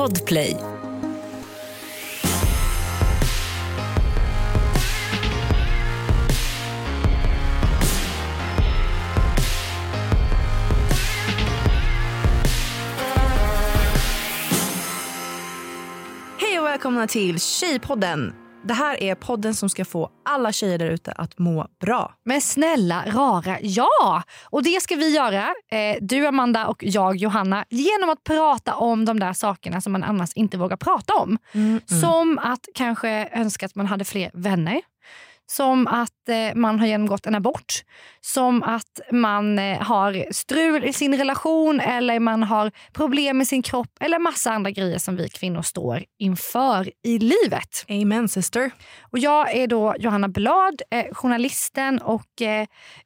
Podplay. Hej och välkomna till Tjejpodden. Det här är podden som ska få alla tjejer där ute att må bra. Men snälla rara, ja! Och det ska vi göra, eh, du Amanda och jag Johanna, genom att prata om de där sakerna som man annars inte vågar prata om. Som att kanske önska att man hade fler vänner. Som att eh, man har genomgått en abort. Som att man eh, har strul i sin relation eller man har problem med sin kropp. Eller massa andra grejer som vi kvinnor står inför i livet. Amen sister. Och jag är då Johanna Blad, eh, journalisten och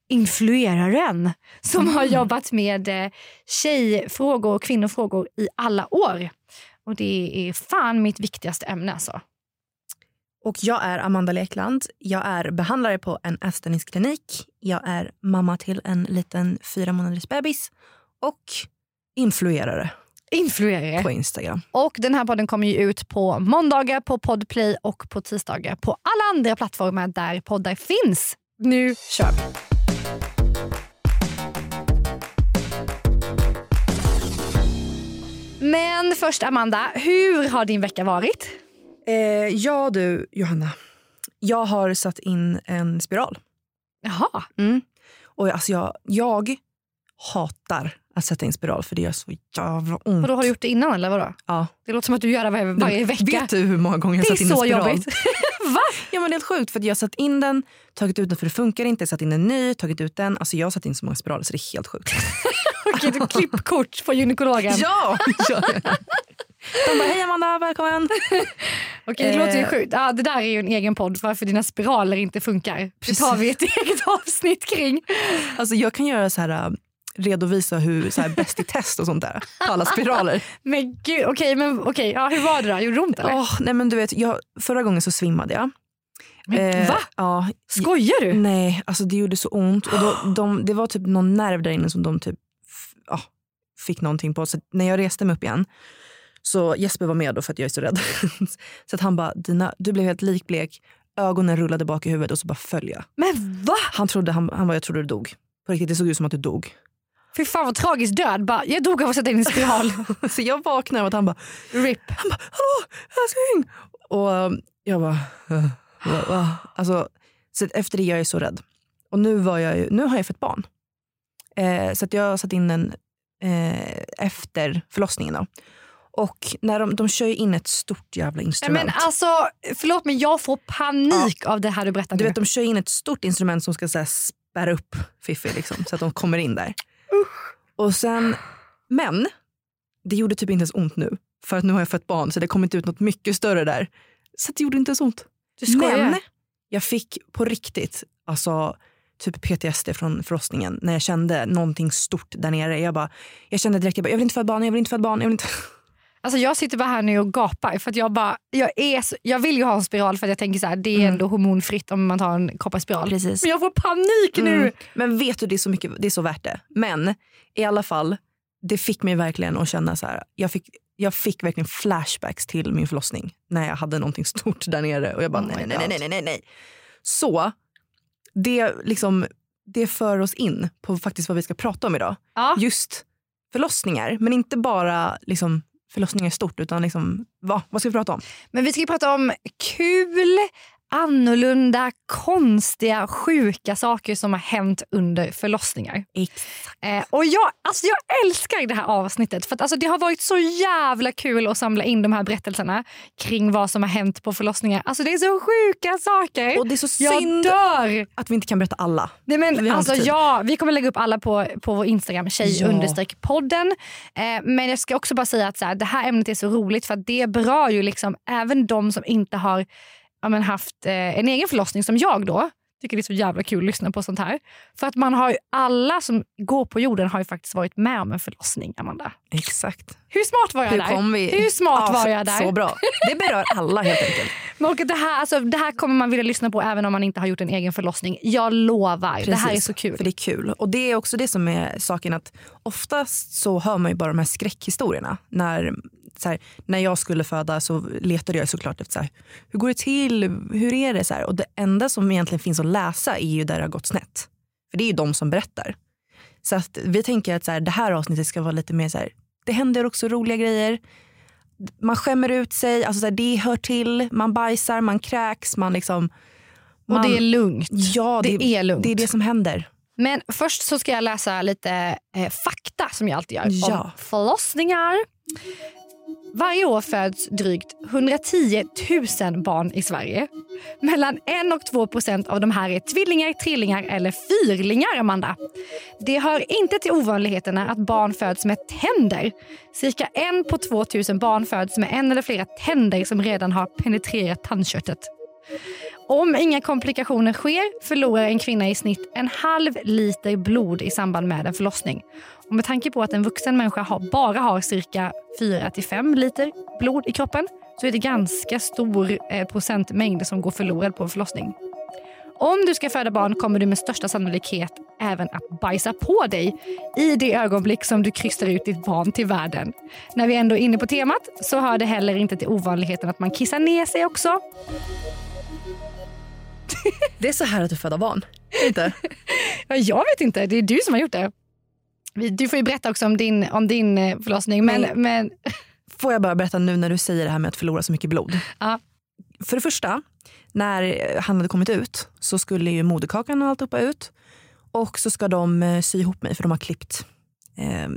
influeraren som har jobbat med eh, tjejfrågor och kvinnofrågor i alla år. Och det är fan mitt viktigaste ämne alltså. Och jag är Amanda Lekland. Jag är behandlare på en ätstörningsklinik. Jag är mamma till en liten fyra månaders bebis och influerare Influerare. på Instagram. Och den här podden kommer ju ut på måndagar på Podplay och på tisdagar på alla andra plattformar där poddar finns. Nu kör vi! Men först Amanda, hur har din vecka varit? Eh, ja du Johanna, jag har satt in en spiral. Jaha. Mm. Och alltså jag, jag hatar att sätta in spiral för det gör så jävla ont. Och då har du gjort det innan eller vadå? Ja. Det låter som att du gör det varje, varje vecka. Vet du hur många gånger jag det satt in är en så spiral? jobbigt. Va? Ja men det är helt sjukt för jag har satt in den, tagit ut den för det funkar inte, satt in en ny, tagit ut den. Alltså jag har satt in så många spiraler så det är helt sjukt. Okej, du klippkort på gynekologen. ja! ja, ja. De bara hej Amanda, välkommen. Okej, det låter ju Eh. sjukt. Ja, det där är ju en egen podd varför dina spiraler inte funkar. Det tar vi ett eget avsnitt kring. Alltså jag kan göra så här äh, redovisa hur så här, bäst i test och sånt där alla spiraler. Men gud, okej, men okej, ja, hur var det då? Gjorde det ont eller? Åh, nej men du vet, jag, förra gången så svimmade jag. Men, Eh, va? Ja, Skojar du? Nej, alltså det gjorde så ont. Och då, de, det var typ någon nerv där inne som de typ ja, fick någonting på. Så när jag reste mig upp igen så Jesper var med då för att jag är så rädd. så att han bara, Dina, du blev helt likblek, ögonen rullade bak i huvudet och så bara föll jag. Men va? Han trodde, han, han bara, jag trodde du dog. På riktigt, det såg ut som att du dog. Fy fan vad tragisk död. Bara, jag dog av att sätta in en spiral. Så jag av att han bara, RIP. han bara, hallå älskling! Och um, jag bara, uh? Alltså, så efter det jag är så rädd. Och nu, var jag, nu har jag fått barn. Eh, så att jag satt in den eh, efter förlossningen. Då. Och när de, de kör ju in ett stort jävla instrument. Men alltså, förlåt men jag får panik av det här du berättar du vet, de kör in ett stort instrument som ska så här, spärra upp Fiffi liksom, så att de kommer in där. Och sen, men det gjorde typ inte ens ont nu. För att nu har jag fött barn så det kom inte ut något mycket större där. Så det gjorde inte ens ont. Men jag fick på riktigt alltså, typ PTSD från förlossningen när jag kände någonting stort där nere. Jag, bara, jag kände direkt jag, bara, jag vill inte föda barn, jag vill inte föda barn. Jag vill inte. Alltså jag sitter bara här nu och gapar för att jag bara, jag, är så, jag vill ju ha en spiral för att jag tänker så här, det är Mm. ändå hormonfritt om man tar en kopparspiral. Precis. Men jag får panik nu. Mm. Men vet du, det är, så mycket, det är så värt det. Men i alla fall, det fick mig verkligen att känna så här. Jag fick, jag fick verkligen flashbacks till min förlossning när jag hade någonting stort där nere. Och jag bara Oh nej, nej, nej, nej, nej, nej. Så det, liksom, det för oss in på faktiskt vad vi ska prata om idag. Ja. Just förlossningar, men inte bara liksom, förlossningar i stort utan liksom, va, vad ska vi prata om? Men vi ska prata om kul, annorlunda, konstiga, sjuka saker som har hänt under förlossningar. Eh, och jag, alltså jag älskar det här avsnittet för att alltså det har varit så jävla kul att samla in de här berättelserna kring vad som har hänt på förlossningar. Alltså det är så sjuka saker. Och det är så jag synd dör! att vi inte kan berätta alla. Nej, Vi men, har alltså, ja, vi kommer lägga upp alla på, på vår Instagram, tjej Ja. understreck podden. Eh, men jag ska också bara säga att så här, det här ämnet är så roligt för det berör ju liksom även de som inte har ja, men, haft eh, en egen förlossning som jag då. Tycker det är så jävla kul att lyssna på sånt här. För att man har ju, alla som går på jorden har ju faktiskt varit med om en förlossning, Amanda. Exakt. Hur smart var jag Hur där? kom vi? Hur smart Ja, var jag där? Så bra. Det berör alla helt enkelt. Men det, här, alltså, det här kommer man vilja lyssna på även om man inte har gjort en egen förlossning. Jag lovar. Det här är Precis, så kul. För det är kul. Och det är också det som är saken att oftast så hör man ju bara de här skräckhistorierna när så här, när jag skulle föda så letade jag såklart efter så här, hur går det till, hur är det? Så här, och det enda som egentligen finns att läsa är ju där det har gått snett. För det är ju de som berättar. Så att vi tänker att så här, det här avsnittet ska vara lite mer så här, det händer också roliga grejer. Man skämmer ut sig, alltså så här, det hör till, man bajsar, man kräks, man liksom... Man, och det är lugnt. Ja, det, det är lugnt. Det är det som händer. Men först så ska jag läsa lite eh, fakta som jag alltid gör Ja. om förlossningar. Varje år föds drygt 110 000 barn i Sverige. Mellan 1 och 2 procent av de här är tvillingar, trillingar eller fyrlingar, Amanda. Det hör inte till ovanligheterna att barn föds med tänder. Cirka en på 2 000 barn föds med en eller flera tänder som redan har penetrerat tandköttet. Om inga komplikationer sker förlorar en kvinna i snitt en halv liter blod i samband med en förlossning. Och med tanke på att en vuxen människa har, bara har cirka 4-5 liter blod i kroppen så är det ganska stor eh, procentmängd som går förlorad på en förlossning. Om du ska föda barn kommer du med största sannolikhet även att bajsa på dig i det ögonblick som du krystar ut ditt barn till världen. När vi ändå är inne på temat så hör det heller inte till ovanligheten att man kissar ner sig också. Det är så här att du föder barn. Inte? Ja, Jag vet inte, det är du som har gjort det. Du får ju berätta också om din, om din eh, förlossning. Men, Men- men, Får jag bara berätta nu när du säger det här med att förlora så mycket blod. Ja. För det första, när han hade kommit ut så skulle ju moderkakan och alltihopa ut. Och så ska de eh, sy ihop mig för de har klippt eh,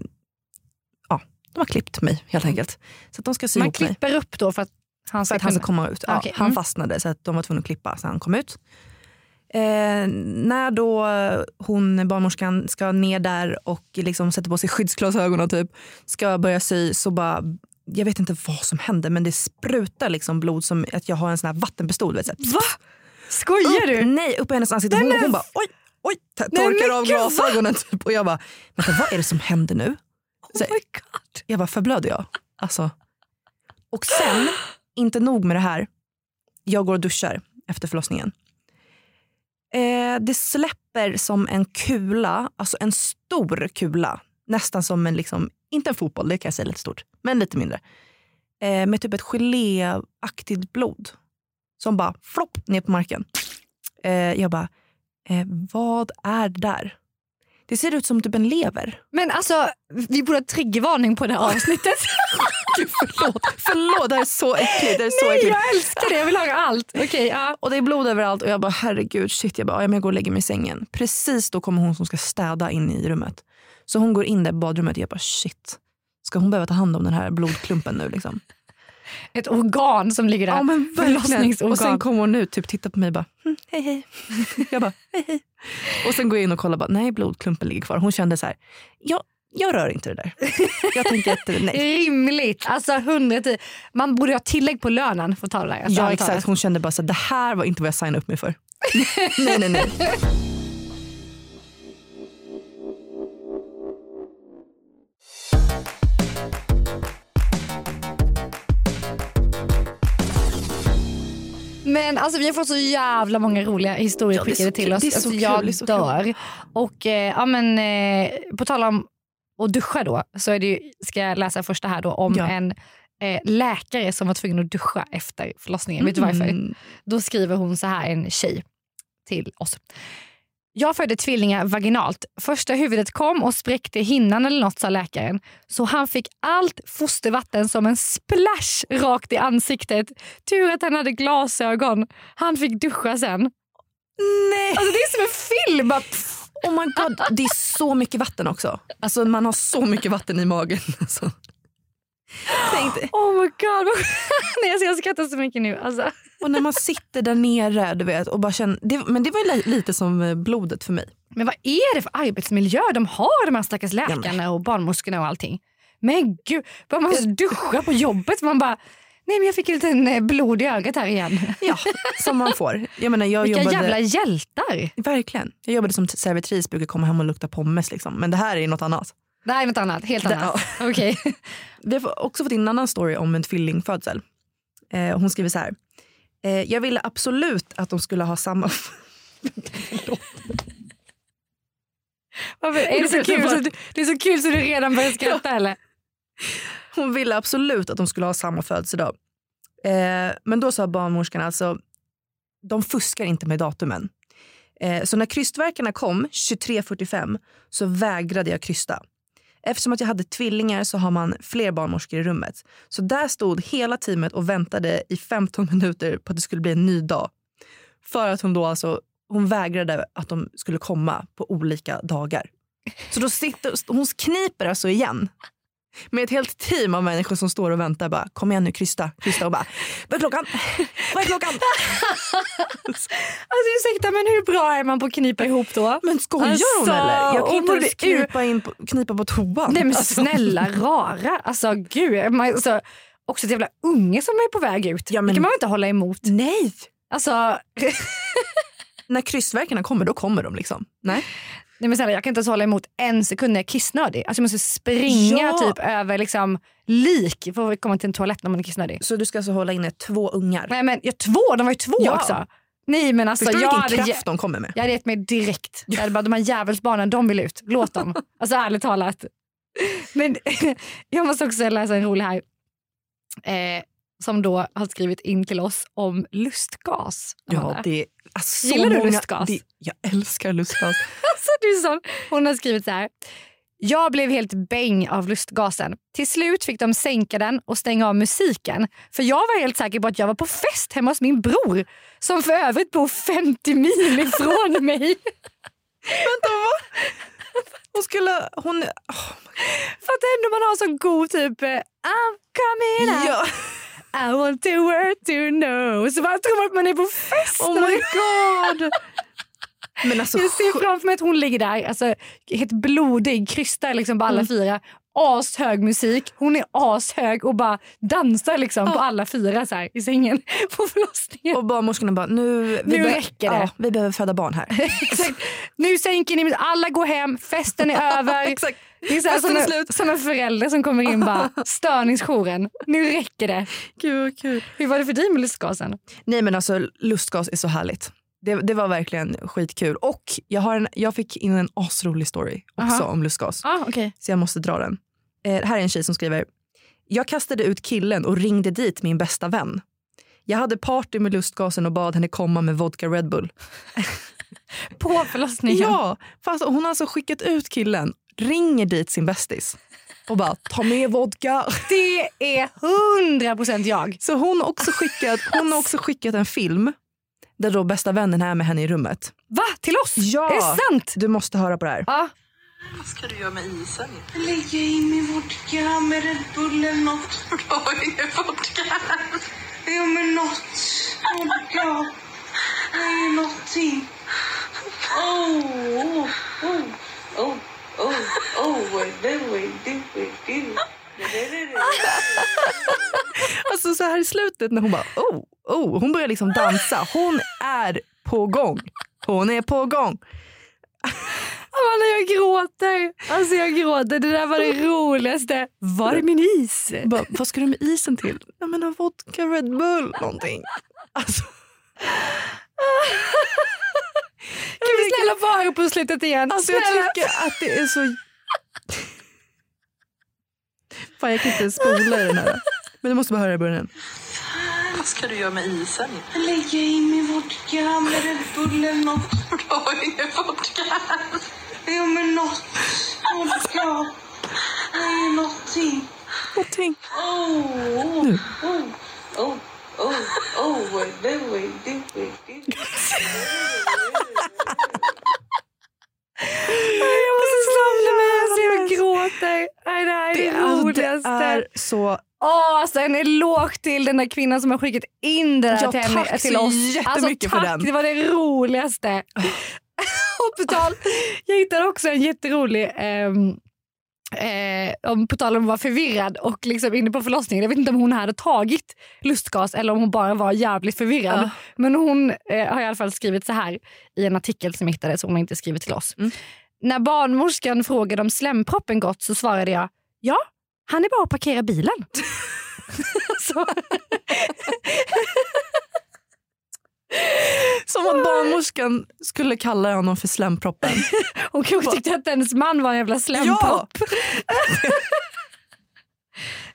ja, de har klippt mig helt enkelt. Så de ska sy man ihop mig. klipper upp då för att han För ska att han ska komma ut. Ja, Okej, Han mm. fastnade så att de var tvungna att klippa så han kom ut. Eh, när då hon, barnmorskan ska ner där och liksom sätter på sig skyddsglasögon och typ ska börja sy så bara jag vet inte vad som händer men det sprutar liksom blod som att jag har en sån här vattenpistol. Vet, så här, Va? Skojar upp, du? Nej, upp i hennes ansikte. Hon, hon bara oj, oj, Nej, torkar men av glasögonen. Typ. Och jag bara, vänta vad är det som händer nu? Så, Oh my God. jag bara, förblöder jag? Alltså. Och sen, inte nog med det här. Jag går och duschar efter förlossningen. Eh, det släpper som en kula, alltså en stor kula. Nästan som en, liksom, inte en fotboll, det kan jag säga lite stort, men lite mindre. Eh, med typ ett geléaktigt blod. Som bara flopp ner på marken. Eh, jag bara, eh, vad är det där? Det ser ut som typ en lever. Men alltså, vi borde ha triggervarning på det här avsnittet. Gud, förlåt. förlåt, det här är så äckligt. Det är så Nej, äckligt. jag älskar det. Jag vill höra allt. Okej, ja. Och det är blod överallt och jag bara herregud shit. Jag bara, ja, men jag går och lägger mig i sängen. Precis då kommer hon som ska städa in i rummet. Så hon går in där i badrummet och jag bara shit. Ska hon behöva ta hand om den här blodklumpen nu liksom? Ett organ som ligger där. Ja men. Förlossningsorgan. Och sen kommer hon ut typ tittar på mig och bara hm, hej hej. Jag bara hej hej. Och sen går jag in och kollar bara nej blodklumpen ligger kvar. Hon kände så här, jag, jag rör inte det där. Jag tänker att nej. Rimligt. Alltså 110. Man borde ha tillägg på lönen för att ta det där. Alltså, Ja exakt, hon kände bara så här, det här var inte vad jag signade upp mig för. nej nej nej. Men alltså, vi har fått så jävla många roliga historier Ja, skickade till kul. oss. Det är så alltså, kul, jag det är så kul. dör. Och eh, ja, men, eh, på tal om att duscha då, så är det ju, ska jag läsa första här då om Ja. en eh, läkare som var tvungen att duscha efter förlossningen. Vet du varför? Mm. Då skriver hon så här, en tjej till oss. Jag födde tvillingar vaginalt. Första huvudet kom och spräckte hinnan eller något sa läkaren. Så han fick allt fostervatten som en splash rakt i ansiktet. Tur att han hade glasögon. Han fick duscha sen. Nej. Alltså det är som en film. Oh my god, det är så mycket vatten också. Alltså man har så mycket vatten i magen. Alltså. Tänk dig. Oh my god. Nej, alltså jag skrattar så mycket nu. Alltså. Och när man sitter där nere du vet, och bara känner, det, men det var li- lite som eh, blodet för mig. Men vad är det för arbetsmiljö de har de här stackars läkarna och barnmorskorna och allting? Men gud, bara man duscha på jobbet. Man bara, nej men jag fick en liten eh, blod i ögat här igen. Ja, som man får. Jag menar, jag Vilka jobbade, jävla hjältar. Verkligen. Jag jobbade som servitris, brukar komma hem och lukta pommes. Liksom. Men det här är något annat. Det här är något annat, helt Det- annat. Okej. Vi har också fått in en annan story om en tvillingfödsel. Eh, hon skriver så här. Eh, jag ville absolut att de skulle ha samma... Varför, är det, så kul så, du- det är så kul så du redan börjar skratta eller? hon ville absolut att de skulle ha samma födelsedag. Eh, men då sa barnmorskan alltså, de fuskar inte med datumen. Eh, så när krystverkarna kom 23.45 så vägrade jag krysta. Eftersom att jag hade tvillingar så har man fler barnmorskor i rummet. Så där stod hela teamet och väntade i 15 minuter på att det skulle bli en ny dag. För att hon då alltså, hon vägrade att de skulle komma på olika dagar. Så då sitter, hon kniper alltså igen med ett helt team av människor som står och väntar. Bara, Kom igen nu, krysta. krysta och bara, vad är klockan? Vad är klockan? alltså ursäkta men hur bra är man på att knipa ihop då? Men skojar alltså, hon eller? Jag kan inte ens knipa, in på, knipa på toan. Nej men Alltså, snälla rara. Alltså gud. Man, alltså, också ett jävla unge som är på väg ut. Ja, men- Det kan man väl inte hålla emot? Nej! Alltså, När krystverkarna kommer, då kommer de liksom. Nej. Nej men snälla, jag kan inte ens hålla emot en sekund när jag är kissnödig. Alltså jag måste springa Ja. typ över liksom lik för att komma till en toalett när man är kissnödig. Så du ska alltså hålla inne två ungar? Nej men jag, två, de var ju två Ja. också. Nej men alltså Förstår du jag vilken hade, kraft de kommer med? jag hade gett mig direkt. Jag hade bara, de här djävulsbarnen, de vill ut. Låt dem. Alltså ärligt talat. Men jag måste också läsa en rolig här. Eh, som då har skrivit in till oss om lustgas. Ja, det alltså så Gillar du lustgas? Det, jag älskar lustgas. Alltså, du sån. Hon har skrivit så här. Jag blev helt bäng av lustgasen. Till slut fick de sänka den och stänga av musiken. För jag var helt säker på att jag var på fest hemma hos min bror. Som för övrigt bor 50 mil ifrån mig. Vänta, vad? Hon skulle... Hon, oh, att ändå man har så god typ eh, I'm coming out, ja. I want the world to know. Så bara tror man att man är på fest. Oh my god! Men alltså, Jag ser framför mig att hon ligger där, alltså, helt blodig, krystar liksom på alla Mm. fyra. Ashög musik, hon är ashög och bara dansar liksom på alla fyra så här, i sängen på förlossningen. och barnmorskorna bara, nu, vi Nu räcker det. Ja, vi behöver föda barn här. Exakt. Nu sänker ni, alla går hem, festen är över. Exakt. Det är så här, en, slut. som en förälder som kommer in bara, störningsjouren, nu räcker det. Gud kul. Hur var det för dig med lustgasen? Nej men alltså lustgas är så härligt. Det, det var verkligen skitkul. Och jag, har en, jag fick in en asrolig story också Aha. om lustgas. Ah, okay. Så jag måste dra den. Eh, här är en tjej som skriver. Jag kastade ut killen och ringde dit min bästa vän. Jag hade party med lustgasen och bad henne komma med vodka Red Bull. På förlossningen? Ja, fast hon har alltså skickat ut killen, ringer dit sin bästis och bara ta med vodka. Det är 100% jag. Så hon har också skickat, hon har också skickat en film där då bästa vännen är med henne i rummet. Va? Till oss? Ja. Är det sant? Du måste höra på det här. Ja. Vad ska du göra med isen? Lägga in min vodka med Red Bull eller något. Du har ingen vodka. Ja men något. Vodka. Nej, någonting. Oh, oh, oh, oh, oh, oh, do do, do. Alltså så här i slutet när hon bara oh, oh, hon börjar liksom dansa. Hon är på gång. Hon är på gång. Amanda, jag gråter. Alltså jag gråter. Det där var det roligaste. Var är min is? Bara, vad ska du med isen till? Jag menar vodka Red Bull någonting. Alltså, Kan vi snälla få höra på slutet igen? alltså jag Snälla. tycker att det är så... Fan jag kan inte spola i den här. Men du måste bara höra i början. Vad ska du göra med isen? Lägga in min vodka med Red Bull eller något. Du har ingen vodka. Ja men något. Vodka. Nej, någonting. Någonting. Oh, oh, Nu. oh, oh, oh, oh, what do we do, Jag måste mig. Alltså jag gråter. Nej, det här är det, Det, alltså, det roligaste. är så... Åh, alltså en eloge till den där kvinnan som har skickat in det där Ja, till, henne, till så oss. alltså, för tack, den. Det var det roligaste. och på tal, jag hittade också en jätterolig ehm, Eh, om, på tal om att vara förvirrad och liksom inne på förlossningen. Jag vet inte om hon hade tagit lustgas eller om hon bara var jävligt förvirrad. Ja. Men hon eh, har i alla fall skrivit så här i en artikel som jag hittade så hon har inte skrivit till oss. Mm. När barnmorskan frågade om slemproppen gått så svarade jag ja, han är bara att parkera bilen. Som att barnmorskan skulle kalla honom för slemproppen. hon kanske tyckte att hennes man var en jävla slempropp.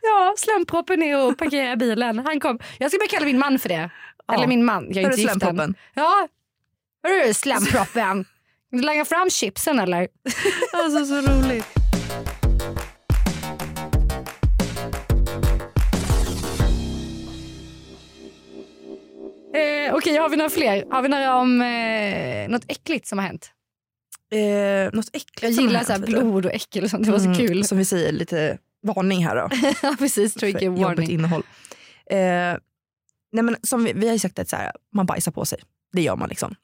Ja, slemproppen är och parkera bilen. Han kom. Jag ska börja kalla min man för det. Ja. Eller min man, jag är inte gift än. Ja. Hörru slemproppen. Vill du lägga fram chipsen eller? Alltså så roligt. Eh, Okej, har vi några fler? Har vi några om eh, något äckligt som har hänt? Eh, något äckligt Jag gillar så här blod och äckel och sånt. Det var så Mm, kul. Som vi säger, lite varning här då. ja, precis. Trigger warning. innehåll. Eh, nej men som vi, vi har ju sagt att så här, man bajsar på sig. Det gör man liksom.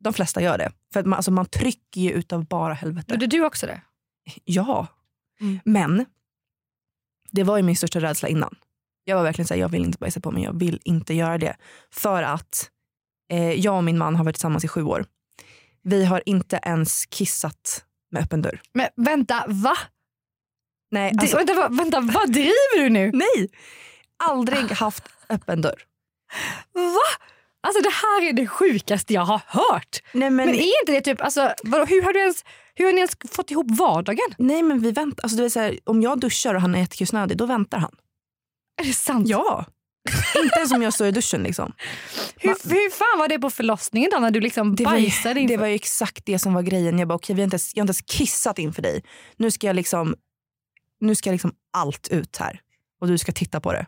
De flesta gör det. För att man, alltså, man trycker ju utav bara helvete. Gjorde du också det? Ja. Mm. Men det var ju min största rädsla innan. Jag var verkligen såhär, jag vill inte bajsa på mig, jag vill inte göra det. För att eh, jag och min man har varit tillsammans i sju år. Vi har inte ens kissat med öppen dörr. Men vänta, va? Nej, Det, alltså, vänta, va- vänta, vad driver du nu? nej! Aldrig haft öppen dörr. Va? Alltså det här är det sjukaste jag har hört. Nej men, Men är inte det typ, alltså, vadå, hur, har du ens, hur har ni ens fått ihop vardagen? nej, men vi väntar. Alltså, så här, om jag duschar och han är jättekissnödig, då väntar han. Är det sant? Ja. inte ens om jag står i duschen liksom. Hur, hur fan var det på förlossningen då när du liksom Det var, ju, det var exakt det som var grejen. Jag bara, okej, vi har inte ens, jag har inte ens kissat inför dig. Nu ska jag liksom, nu ska liksom allt ut här. Och du ska titta på det.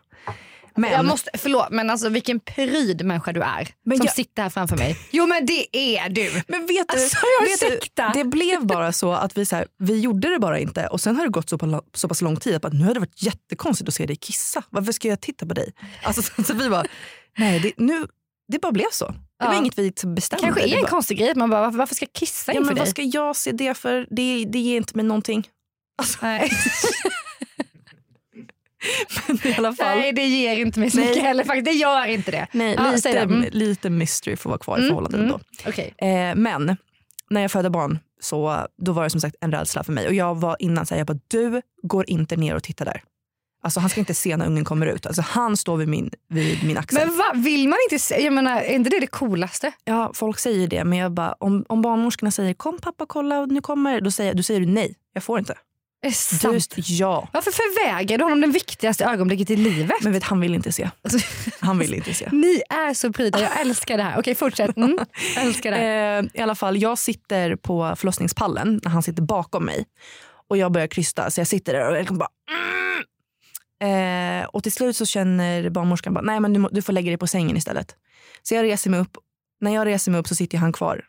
Men, Jag måste, förlåt men alltså vilken pryd människa du är Men som jag- sitter här framför mig. Jo men det är du. men vet du, Alltså, jag vet du, det blev bara så att vi, så här, vi gjorde det bara inte. Och sen har det gått så, på, så pass lång tid att bara, nu har det varit jättekonstigt att se dig kissa. Varför ska jag titta på dig? Alltså, så, så vi bara, nej det, nu, det bara blev så. Det var Ja. inget vi bestämde. kanske är en bara, konstig grej att man bara varför, varför ska jag kissa ja, inför men dig? vad ska jag se det för? Det, det ger inte mig någonting. Nej. I alla fall. Nej det ger inte mig så mycket heller faktiskt. Det gör inte det. Nej, säg lite. Mm. lite mystery får vara kvar i Mm, förhållandet mm. då. Okej. Eh, men när jag födde barn så då var det som sagt en rädsla för mig. Och jag var innan så här, jag bara, du går inte ner och tittar där. Alltså han ska inte se när ungen kommer ut. Alltså han står vid min, vid min axel. Men va, vill man inte se, jag menar är inte det det coolaste? Ja, folk säger det. Men jag bara, om, om barnmorskorna säger kom pappa kolla nu kommer, då säger, då säger du nej. Jag får inte. Är det sant? Just, ja. Varför förvägrar du honom det viktigaste ögonblicket i livet? Men vet, han vill inte se. Han vill inte se. Ni är så pryda, jag älskar det här. Okej fortsätt. Mm. Jag älskar det. Eh, I alla fall, jag sitter på förlossningspallen när han sitter bakom mig. Och jag börjar krysta så jag sitter där och liksom bara mm. eh, Och till slut så känner barnmorskan bara, nej men du, du får lägga dig på sängen istället. Så jag reser mig upp. När jag reser mig upp så sitter han kvar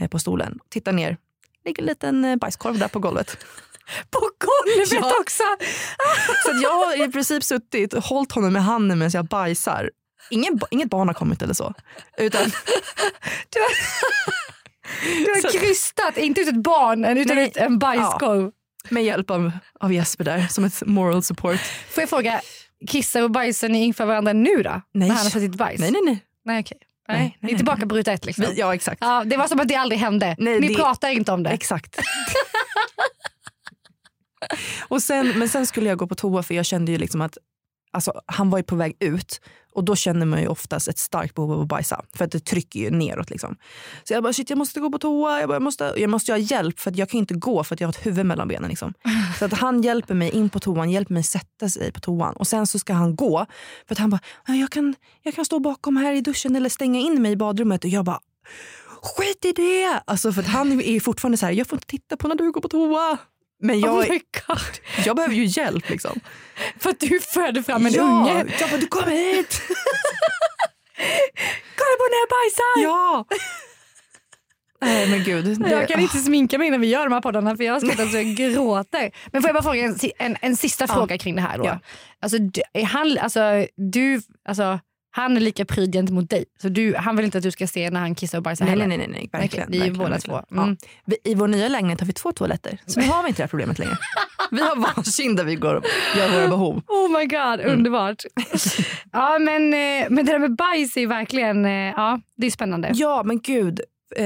eh, på stolen. Tittar ner. ligger en liten eh, bajskorv där på golvet. På golvet Ja. också! Så jag har i princip suttit och hållit honom med handen medan jag bajsar. Ingen, inget barn har kommit eller så. Utan, Du har Så- krystat, inte ut ett barn utan Nej. ut en bajskorv. med hjälp av, av Jesper där som ett moral support. Får jag fråga, kissar och bajsar ni inför varandra nu då? Nej. När han har fått sitt bajs? Nej nej nej. Nej, okej. Nej, Nej, nej, Ni är tillbaka på ruta ett liksom. Vi, ja exakt. Ja, det var som att det aldrig hände. Nej, Ni det- pratar inte om det. Exakt. Och sen, men sen skulle jag gå på toa för jag kände ju liksom att alltså, han var ju på väg ut och då känner man ju oftast ett starkt behov av att bajsa för att det trycker ju neråt. Liksom. Så jag bara shit jag måste gå på toa, jag, bara, jag, måste, jag måste ha hjälp för jag kan inte gå för att jag har ett huvud mellan benen. Liksom. Så att han hjälper mig in på toan, hjälper mig sätta sig på toan och sen så ska han gå för att han bara "Ja, jag kan, jag kan stå bakom här i duschen eller stänga in mig i badrummet och jag bara skit i det! Alltså för att han är fortfarande så här, jag får inte titta på när du går på toa. Men jag, Oh my God. jag behöver ju hjälp liksom. För att du födde fram en ja, unge. Jag bara, du kom hit! Kolla på när jag bajsar! ja! Nej men gud. Det, Jag kan inte sminka mig när vi gör de här poddarna för jag skrattar så jag gråter. Men får jag bara fråga en, en, en sista Ja. fråga kring det här då. Ja. Alltså, d- är han, alltså, du, alltså, han är lika pryd gentemot dig. Så du, han vill inte att du ska se när han kissar och bajsar Nej, nej, nej, nej, verkligen. Okej, ni är båda två. Mm. Ja. Vi, I vår nya lägenhet har vi två toaletter, så nu har vi inte det här problemet längre. Vi har varsin där vi går och gör våra behov. Oh my god, Mm. underbart. ja, men, eh, men det där med bajs är verkligen eh, ja, det är spännande. Ja, men gud. Eh,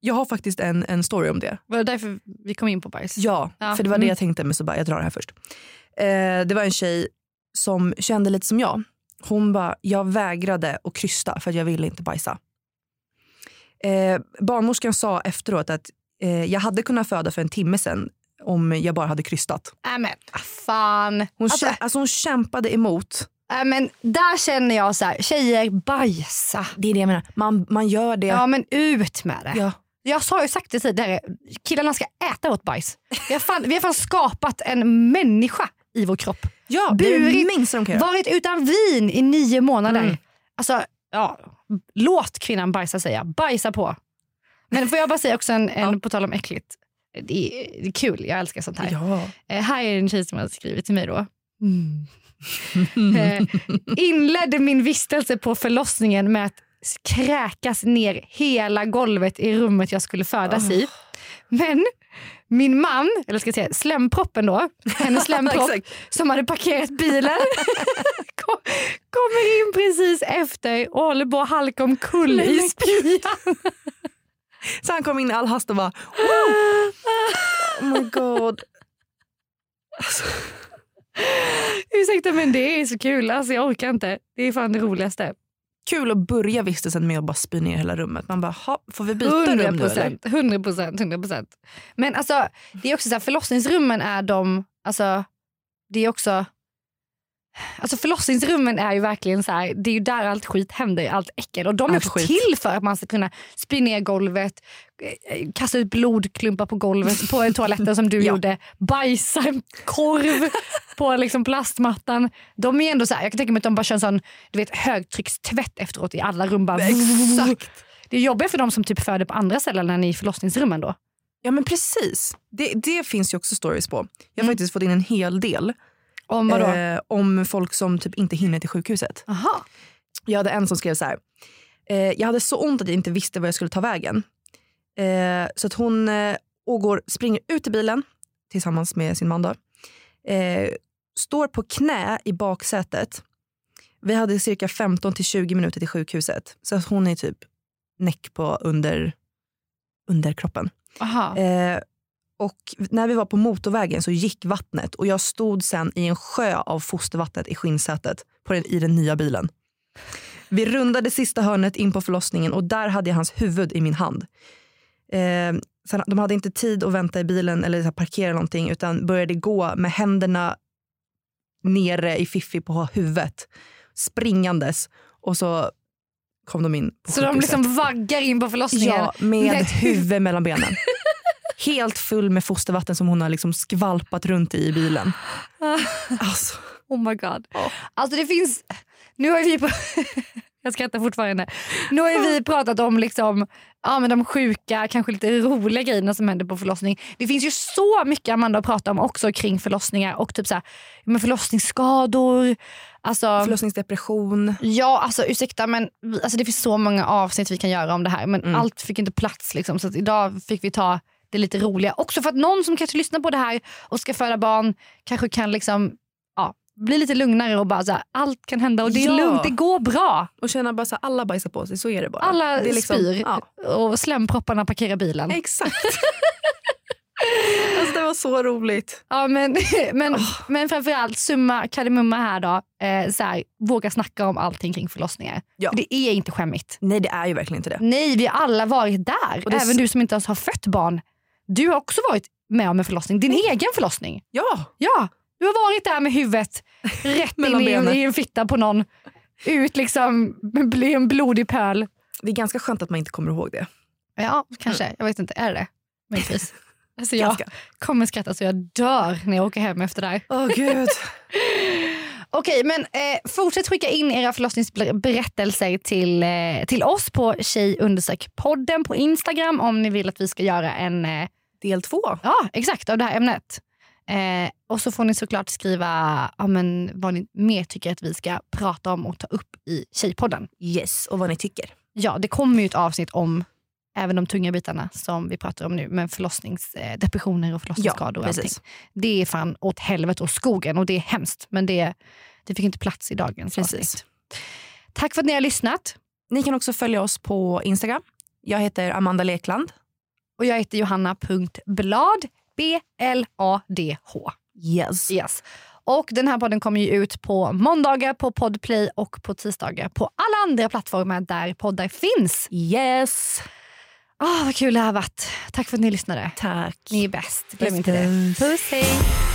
jag har faktiskt en, en story om det. Var det därför vi kom in på bajs? Ja, Ja, för det var det mm. jag tänkte med så bara, jag drar det här först. Eh, det var en tjej som kände lite som jag. Hon bara, jag vägrade att krysta för att jag ville inte bajsa. Eh, barnmorskan sa efteråt att eh, jag hade kunnat föda för en timme sedan om jag bara hade krystat. Äh, men ah, fan. Hon, Alltså, kä- alltså hon kämpade emot. äh, men där känner jag så här, tjejer bajsa. Det är det jag menar. Man, man gör det. Ja men ut med det. Ja. Jag har ju sagt det tidigare, killarna ska äta vårt bajs. Vi har fan, vi har fan skapat en människa i vår kropp. Ja, minsta de kan. Varit utan vin i nio månader. Mm. Alltså, ja, låt kvinnan bajsa säger jag. Bajsa på. Men får jag bara säga också en, en Ja. på tal om äckligt. Det är, det är kul, jag älskar sånt här. Ja. Eh, här är en tjej som har skrivit till mig då. Eh, inledde min vistelse på förlossningen med att kräkas ner hela golvet i rummet jag skulle födas i. Men min man, eller ska jag säga slemproppen då, hennes slempropp som hade parkerat bilen kom, kommer in precis efter och håller på att halka omkull i spyan. Så han kom in i all hast och bara oh my god. Ursäkta men det är så kul, alltså, jag orkar inte. Det är fan det roligaste. Kul att börja vistelsen med att bara spy ner hela rummet. Man bara, får vi byta 100%, rum nu eller? 100 procent. 100 procent. Men alltså, det är också så här, förlossningsrummen är de... Alltså, det är också... Alltså förlossningsrummen är ju verkligen så här, det är ju där allt skit händer, allt äckel. Och de är Allt också skit. till för att man ska kunna spy ner golvet, eh, kasta ut blodklumpar på golvet på en toaletten som du Ja. gjorde, bajsa en korv på liksom plastmattan. De är ändå så här, jag kan tänka mig att de bara kör en sån du vet, högtryckstvätt efteråt i alla rum. Bara, Exakt. det är jobbigt för de som typ föder på andra ställen än i förlossningsrummen då. Ja men precis. Det, det finns ju också stories på. Jag har Mm. faktiskt fått in en hel del Om vadå? eh, om folk som typ inte hinner till sjukhuset. Aha. Jag hade en som skrev så här. Eh, jag hade så ont att jag inte visste var jag skulle ta vägen. Eh, så att hon eh, och går, springer ut i bilen tillsammans med sin man. Då. Eh, står på knä i baksätet. Vi hade cirka 15 till 20 minuter till sjukhuset. Så att hon är typ näck på under, under kroppen. Aha. Och när vi var på motorvägen så gick vattnet och jag stod sen i en sjö av fostervattnet i skinnsätet på den, i den nya bilen. Vi rundade sista hörnet in på förlossningen och där hade jag hans huvud i min hand. Eh, sen, de hade inte tid att vänta i bilen eller parkera någonting utan började gå med händerna nere i fiffi på huvudet springandes och så kom de in Så de sjukhuset. liksom vaggar in på förlossningen? Ja, med Med huvud mellan benen. Helt full med fostervatten som hon har liksom skvalpat runt i i bilen. Alltså, Oh my god. Alltså det finns... Nu har vi... Jag skrattar fortfarande. Nu har vi pratat om liksom, ja, men de sjuka, kanske lite roliga grejerna som händer på förlossning. Det finns ju så mycket Amanda att prata om också kring förlossningar och typ så här, men förlossningsskador. Alltså, förlossningsdepression. Ja, alltså ursäkta men alltså, det finns så många avsnitt vi kan göra om det här men Mm. allt fick inte plats. Liksom, så idag fick vi ta det lite roliga. Också för att någon som kanske lyssnar på det här och ska föda barn kanske kan liksom, ja, bli lite lugnare och bara så här, allt kan hända och det är Ja. lugnt, det går bra. Och känna bara så här, alla bajsar på sig, så är det bara. Alla det är liksom- spyr Ja, och slempropparna parkerar bilen. exakt. alltså, det var så roligt. Ja, men, men, men framförallt summa kardemumma här då. Eh, så här, våga snacka om allting kring förlossningar. Ja. För det är inte skämmigt. Nej det är ju verkligen inte det. Nej, vi har alla varit där. Och Även du som inte ens har fött barn. Du har också varit med om en förlossning. Din egen förlossning. Ja, Ja, du har varit där med huvudet rätt in i, i en fitta på någon. Ut liksom, bli en blodig pöl. det är ganska skönt att man inte kommer ihåg det. Ja, kanske. Jag vet inte. Är det det? Möjligtvis. Alltså jag Ganska. kommer skratta så jag dör när jag åker hem efter det här. Åh gud. Okej, men eh, fortsätt skicka in era förlossningsberättelser till, eh, till oss på Tjej podden på Instagram om ni vill att vi ska göra en eh, Del två. Ja, exakt. Av det här ämnet. Eh, och så får ni såklart skriva ja, men, vad ni mer tycker att vi ska prata om och ta upp i Tjejpodden. Yes, och vad ni tycker. Ja, det kommer ju ett avsnitt om även de tunga bitarna som vi pratar om nu med förlossningsdepressioner eh, och förlossningsskador och allting. Det är fan åt helvete och skogen och det är hemskt men det, det fick inte plats i dagens Precis. avsnitt. Tack för att ni har lyssnat Ni kan också följa oss på Instagram. Jag heter Amanda Lekland. Och jag heter Johanna.blad B-L-A-D-H. Yes. Yes. Och den här podden kommer ju ut på måndagar på Podplay och på tisdagar på alla andra plattformar där poddar finns. Yes. Åh, vad kul det här varit. Tack för att ni lyssnade. Tack. Ni är bäst. Glöm inte det. Puss hej.